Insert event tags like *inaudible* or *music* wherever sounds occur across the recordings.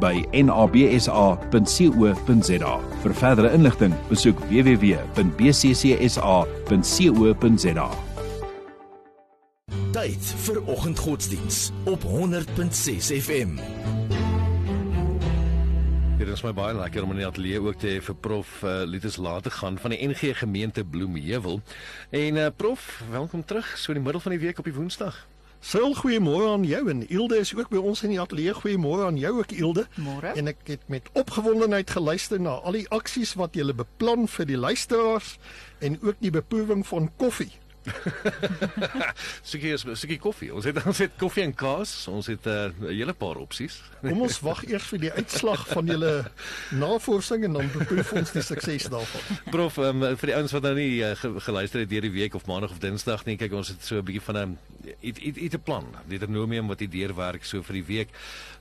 by nabsa.co.za. Vir verdere inligting, besoek www.bccsa.co.za. Tyd vir oggendgodsdiens op 100.6 FM. Dit is my baie lekker om in die ateljee ook te hê vir prof uh, Lutus laat te gaan van die NG gemeente Bloemheuwel. En uh, prof, welkom terug so in die middel van die week op die Woensdag. Sil goeiemôre aan jou en Ilde is ook by ons in die ateljee. Goeiemôre aan jou ook Ilde. Môre. En ek het met opgewondenheid geluister na al die aksies wat jy beplan vir die luisteraars en ook die beproewing van koffie. Sukkie is sukkie koffie. Ons het *laughs* ons het koffie en kaas. Ons het eh, 'n uh, hele paar opsies. *laughs* Kom ons wag eers vir die uitslag van julle navorsing en dan beproef ons die sukses daarvan. Prof, um, vir die ouens wat nou nie uh, ge geluister het deur die week of maandag of dinsdag nie, kyk ons het so 'n bietjie van 'n iets iets 'n plan. Deuteronomium wat die deurwerk so vir die week.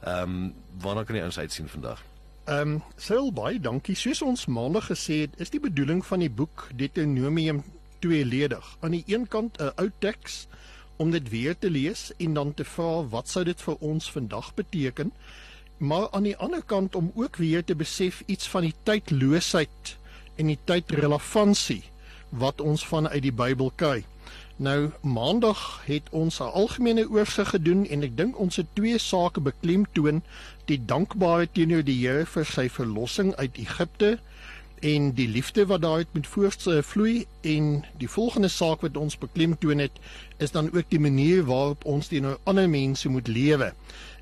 Ehm um, waarna kan die ouens uitsien vandag? Ehm um, Sil baie dankie. Soos ons maandag gesê het, is die bedoeling van die boek Deuteronomium tweeledig. Aan die een kant 'n ou teks om dit weer te lees en dan te vra wat sou dit vir ons vandag beteken? Maar aan die ander kant om ook weer te besef iets van die tydloosheid en die tydrelevantie wat ons vanuit die Bybel kry. Nou maandag het ons 'n algemene oorsig gedoen en ek dink ons het twee sake beklemtoon: die dankbaarheid teenoor die Here vir sy verlossing uit Egipte en die liefde wat daaruit met voortvloei en die volgende saak wat ons beklemtoon het is dan ook die manier waarop ons teenoor ander mense moet lewe.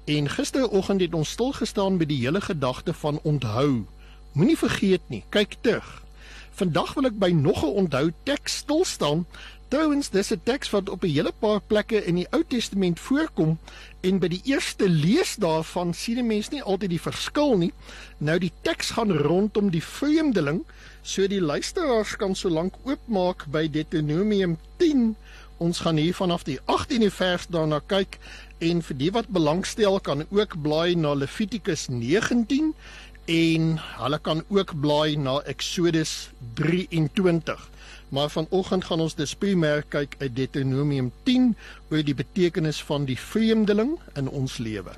En gisteroggend het ons stil gestaan by die hele gedagte van onthou. Moenie vergeet nie, kyk terug. Vandag wil ek by nog 'n onthou teks stil staan Trouwens, dis 'n teks wat op 'n hele paar plekke in die Ou Testament voorkom en by die eerste lees daarvan sien 'n mens nie altyd die verskil nie. Nou die teks gaan rondom die vreemdeling, so die luisteraars kan solank oopmaak by Deuteronomium 10. Ons gaan hier vanaf die 18de vers daarna kyk en vir die wat belangstel kan ook blaai na Levitikus 19 en hulle kan ook blaai na Eksodus 23. Maar vanoggend gaan ons dus primêr kyk uit Deuteronomium 10 oor die betekenis van die vreemdeling in ons lewe.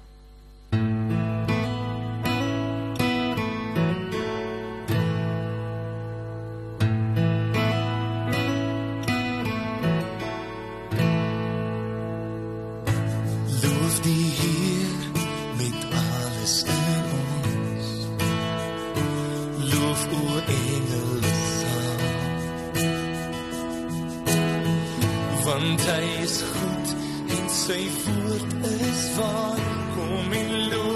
Want hy is goed en sy woord is waar. Kom en loof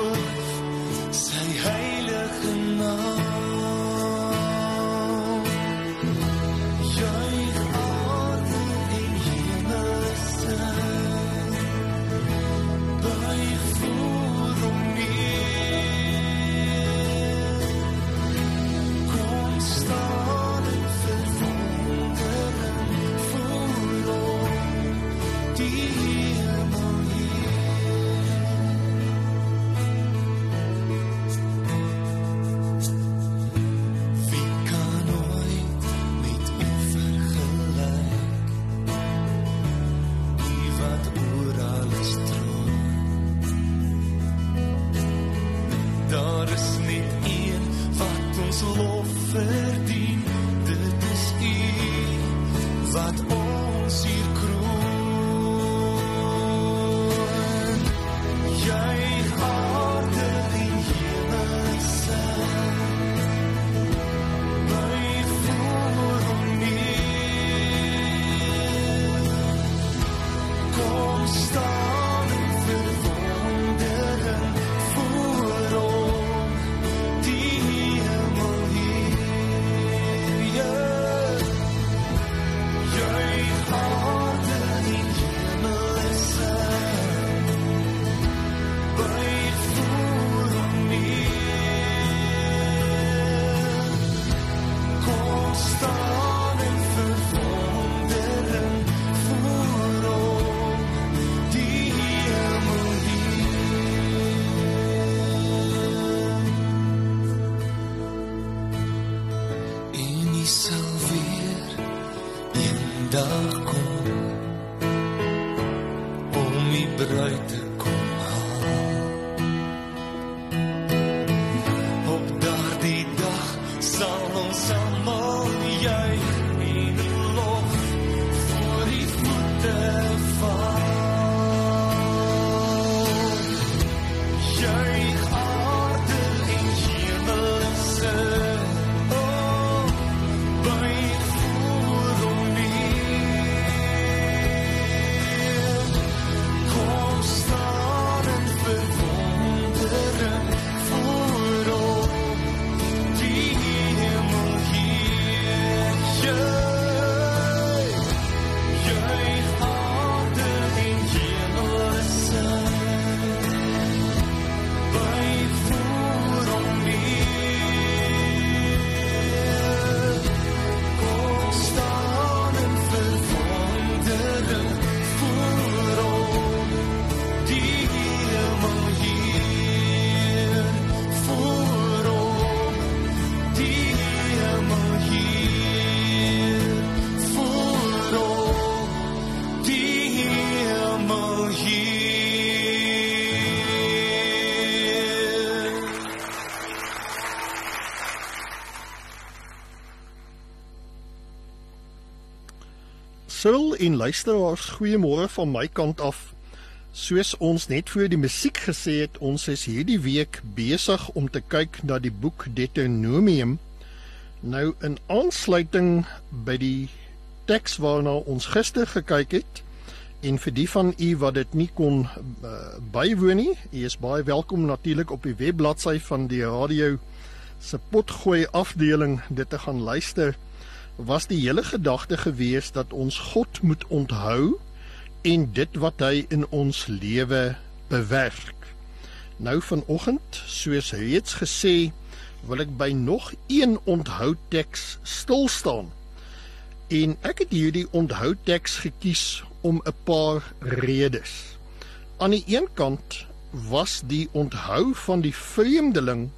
wat Sil en luisteraars, goeiemôre van my kant af. Soos ons net voor die musiek gesê het, ons is hierdie week besig om te kyk na die boek Deuteronomium. Nou in aansluiting by die teks waarna ons gister gekyk het en vir die van u wat dit nie kon uh, bywoon nie, u is baie welkom natuurlik op die webbladsy van die radio se potgooi afdeling dit te gaan luister was die hele gedagte gewees dat ons God moet onthou en dit wat hy in ons lewe bewerk. Nou vanoggend, soos reeds gesê, wil ek by nog een onthouteks stil staan. En ek het hierdie onthouteks gekies om 'n paar redes. Aan die een kant was die onthou van die vreemdeling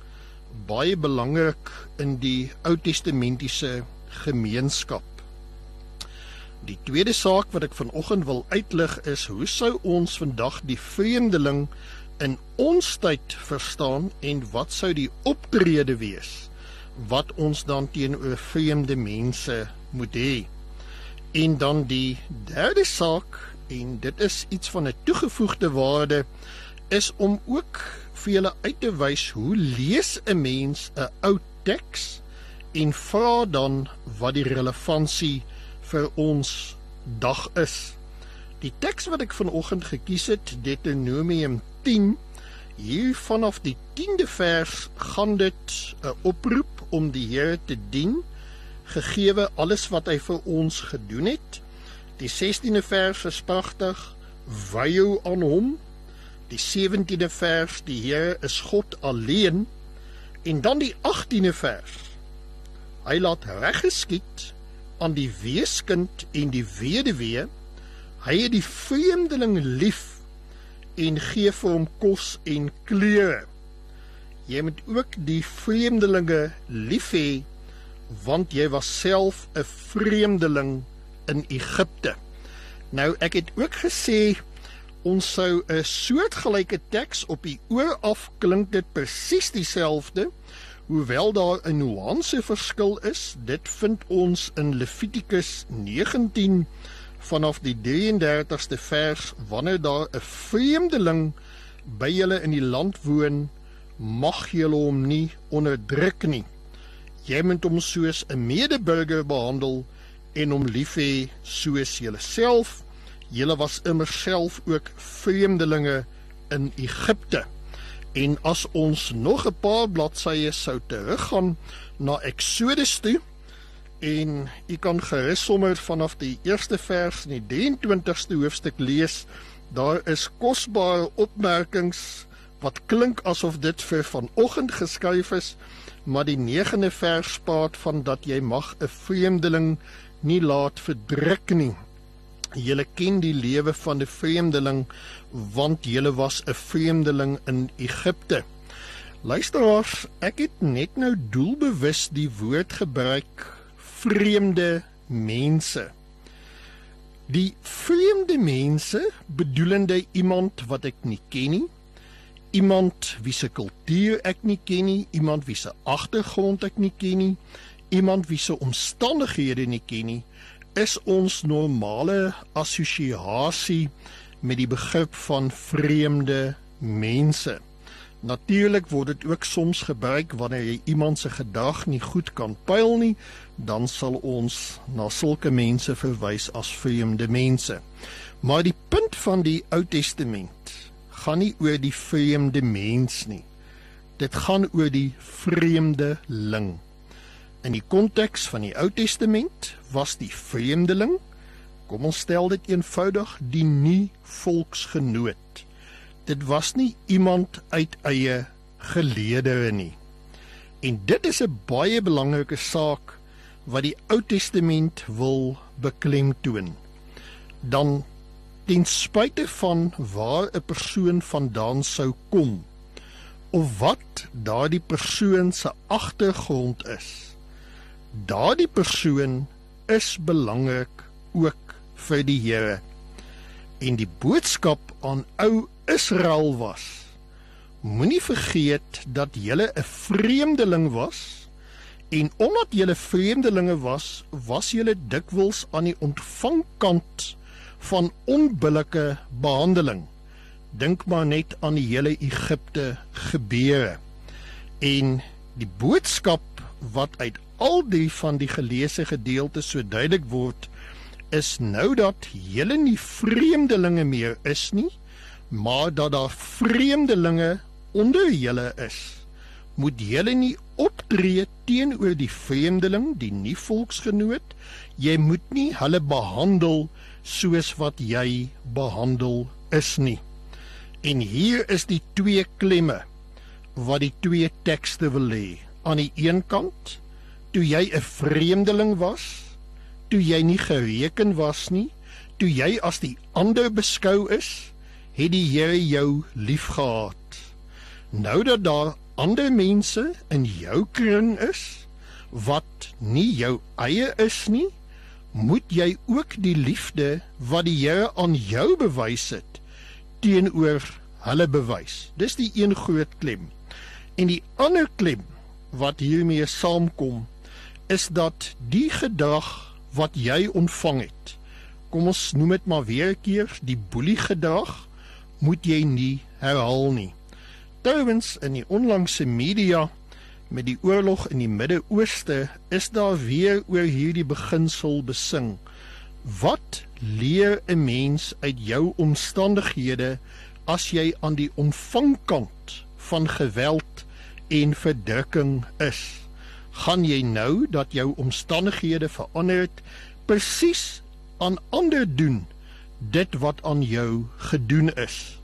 baie belangrik in die Ou Testamentiese gemeenskap. Die tweede saak wat ek vanoggend wil uitlig is hoe sou ons vandag die vreemdeling in ons tyd verstaan en wat sou die optrede wees wat ons dan teenoor vreemde mense moet hê. En dan die derde saak en dit is iets van 'n toegevoegde waarde is om ook vir julle uit te wys hoe lees 'n mens 'n ou teks en vra dan wat die relevantie vir ons dag is. Die teks wat ek vanoggend gekies het, Deuteronomium 10, hier vanaf die 10de vers gaan dit 'n oproep om die Here te dien gegeewe alles wat hy vir ons gedoen het. Die 16de vers is pragtig, wy jou aan hom. Die 17de vers, die Here is God alleen. En dan die 18de vers. Hy laat reggeskied aan die weeskind en die weduwee. Hy het die vreemdeling lief en gee vir hom kos en klere. Jy moet ook die vreemdelinge lief hê want jy was self 'n vreemdeling in Egipte. Nou ek het ook gesê ons sou 'n soortgelyke teks op die oor af klink dit presies dieselfde hoewel daar 'n nuance verskil is. Dit vind ons in Levitikus 19 vanaf die 33ste vers wanneer daar 'n vreemdeling by julle in die land woon, mag julle hom nie onderdruk nie. Jy moet hom soos 'n medeburger behandel en hom lief hê soos jouself. Julle was immer self ook vreemdelinge in Egipte. En as ons nog 'n paar bladsye sou teruggaan na Eksodus toe en u kan gerus sommer vanaf die eerste vers in die 23ste hoofstuk lees, daar is kosbare opmerkings wat klink asof dit vir vanoggend geskryf is maar die 9de vers praat van dat jy mag 'n vreemdeling nie laat verdruk nie. Julle ken die lewe van 'n vreemdeling want julle was 'n vreemdeling in Egipte. Luisteraars, ek het net nou doelbewus die woord gebruik vreemde mense. Die vreemde mense bedoelende iemand wat ek nie ken nie iemand wie se kultuur ek nie ken nie, iemand wie se agtergrond ek nie ken nie, iemand wie se omstandighede nie ken nie, is ons normale assosiasie met die begrip van vreemde mense. Natuurlik word dit ook soms gebruik wanneer jy iemand se gedrag nie goed kan pyl nie, dan sal ons na sulke mense verwys as vreemde mense. Maar die punt van die Ou Testament gaan nie oor die vreemde mens nie. Dit gaan oor die vreemdeling. In die konteks van die Ou Testament was die vreemdeling, kom ons stel dit eenvoudig, die nie volksgenoot. Dit was nie iemand uit eie geleedere nie. En dit is 'n baie belangrike saak wat die Ou Testament wil beklemtoon. Dan ten spyte van waar 'n persoon vandaan sou kom of wat daardie persoon se agtergrond is daardie persoon is belangrik ook vir die Here en die boodskap aan ou Israel was moenie vergeet dat jy 'n vreemdeling was En omdat julle vreemdelinge was, was julle dikwels aan die ontvangkant van onbillike behandeling. Dink maar net aan die hele Egipte gebeure. En die boodskap wat uit al die van die geleesde gedeeltes so duidelik word, is nou dat julle nie vreemdelinge meer is nie, maar dat daar vreemdelinge onder julle is. Moet julle nie optree teenoor die vreemdeling, die nie volksgenoot, jy moet nie hulle behandel soos wat jy behandel is nie. En hier is die twee klemme wat die twee tekste wil hê. Aan die een kant, toe jy 'n vreemdeling was, toe jy nie gereken was nie, toe jy as die ander beskou is, het die Here jou liefgehad. Nou dat daar ander mense in jou kring is wat nie jou eie is nie, moet jy ook die liefde wat die Here aan jou bewys het teenoor hulle bewys. Dis die een groot klem. En die ander klem wat hiermee saamkom is dat die gedrag wat jy ontvang het. Kom ons noem dit maar weer 'n keer, die boelie gedrag moet jy nie herhaal nie. Trouwens in die onlangse media met die oorlog in die Midde-Ooste is daar weer oor hierdie beginsel besing. Wat leer 'n mens uit jou omstandighede as jy aan die ontvangkant van geweld en verdrukking is? Gaan jy nou dat jou omstandighede verander het presies aan ander doen dit wat aan jou gedoen is?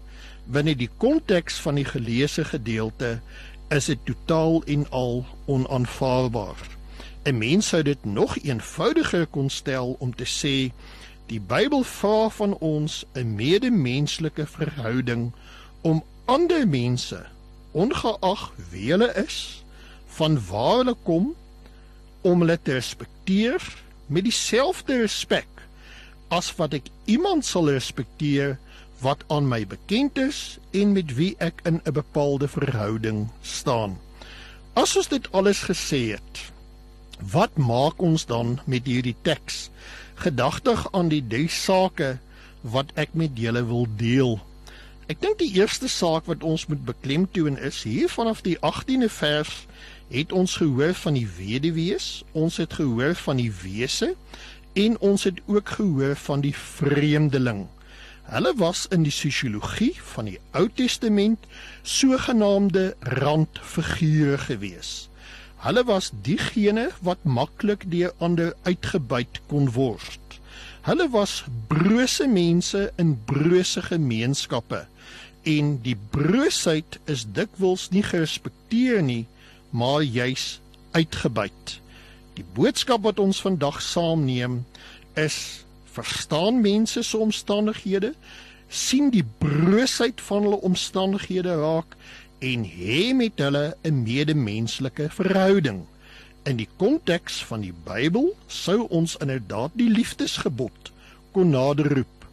Binne die konteks van die geleesde gedeelte is dit totaal en al onaanvaarbaar. 'n Mens sou dit nog eenvoudiger kon stel om te sê die Bybel vra van ons 'n medemenslike verhouding om ander mense, ongeag wie hulle is, van waar hulle kom, om hulle te respekteer met dieselfde respek as wat ek iemand sal respekteer wat aan my bekend is en met wie ek in 'n bepaalde verhouding staan. As ons dit alles gesê het, wat maak ons dan met hierdie teks? Gedagtig aan die drie sake wat ek met julle wil deel. Ek dink die eerste saak wat ons moet beklemtoon is hier vanaf die 18de vers het ons gehoor van die weduwees, ons het gehoor van die wese en ons het ook gehoor van die vreemdeling. Hulle was in die sosiologie van die Ou Testament sogenaamde randfigure gewees. Hulle was diegene wat maklik deur ander uitgebuit kon word. Hulle was brose mense in brose gemeenskappe en die broosheid is dikwels nie gerespekteer nie, maar juis uitgebuit. Die boodskap wat ons vandag saamneem is verstaan mense se omstandighede, sien die broosheid van hulle omstandighede raak en hê met hulle 'n medemenslike verhouding. In die konteks van die Bybel sou ons inderdaad die liefdesgebod kon naderroep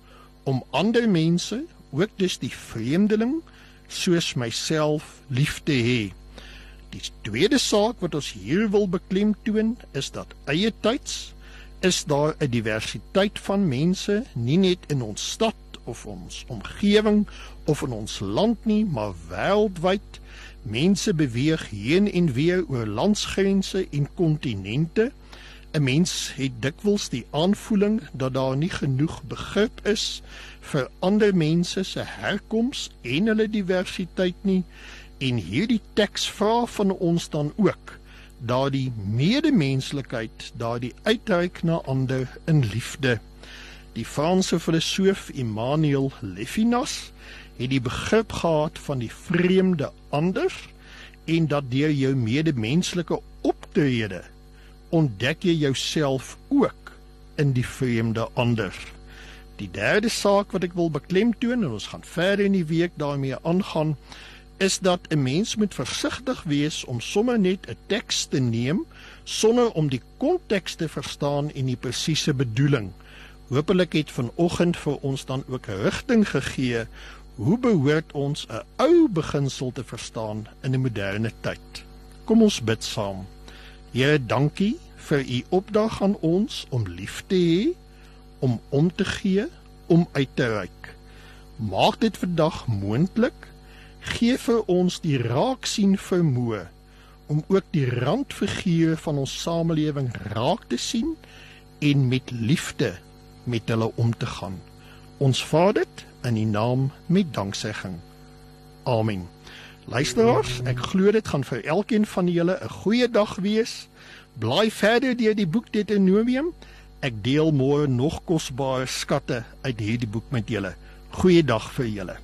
om ander mense, ook dus die vreemdeling, soos myself lief te hê. Die tweede saak wat ons hier wil beklemtoon is dat eie tyds is daar 'n diversiteit van mense, nie net in ons stad of ons omgewing of in ons land nie, maar wêreldwyd. Mense beweeg heen en weer oor landsgrense en kontinente. 'n Mens het dikwels die aanvoeling dat daar nie genoeg begrip is vir ander mense se herkoms en hulle diversiteit nie. En hierdie teks vra van ons dan ook daardie medemenslikheid, daardie uitreik na ander in liefde. Die Franse filosoof Emmanuel Levinas het die begrip gehad van die vreemde ander en dat deur jou medemenslike optrede ontdek jy jouself ook in die vreemde ander. Die derde saak wat ek wil beklemtoon en ons gaan verder in die week daarmee aangaan is dat 'n mens moet versigtig wees om sommer net 'n teks te neem sonder om die konteks te verstaan en die presiese bedoeling. Hoopelik het vanoggend vir ons dan ook 'n rigting gegee hoe behoort ons 'n ou beginsel te verstaan in 'n moderne tyd. Kom ons bid saam. Here, dankie vir u opdrag aan ons om lief te hê, om om te gee, om uit te reik. Maak dit vandag moontlik. Gee vir ons die raaksien vermoë om ook die randfigure van ons samelewing raak te sien en met liefde met hulle om te gaan. Ons vra dit in U naam met danksegging. Amen. Luisteraars, ek glo dit gaan vir elkeen van julle 'n goeie dag wees. Blaai verder deur die boek Deuteronomium. Ek deel môre nog kosbare skatte uit hierdie boek met julle. Goeiedag vir julle.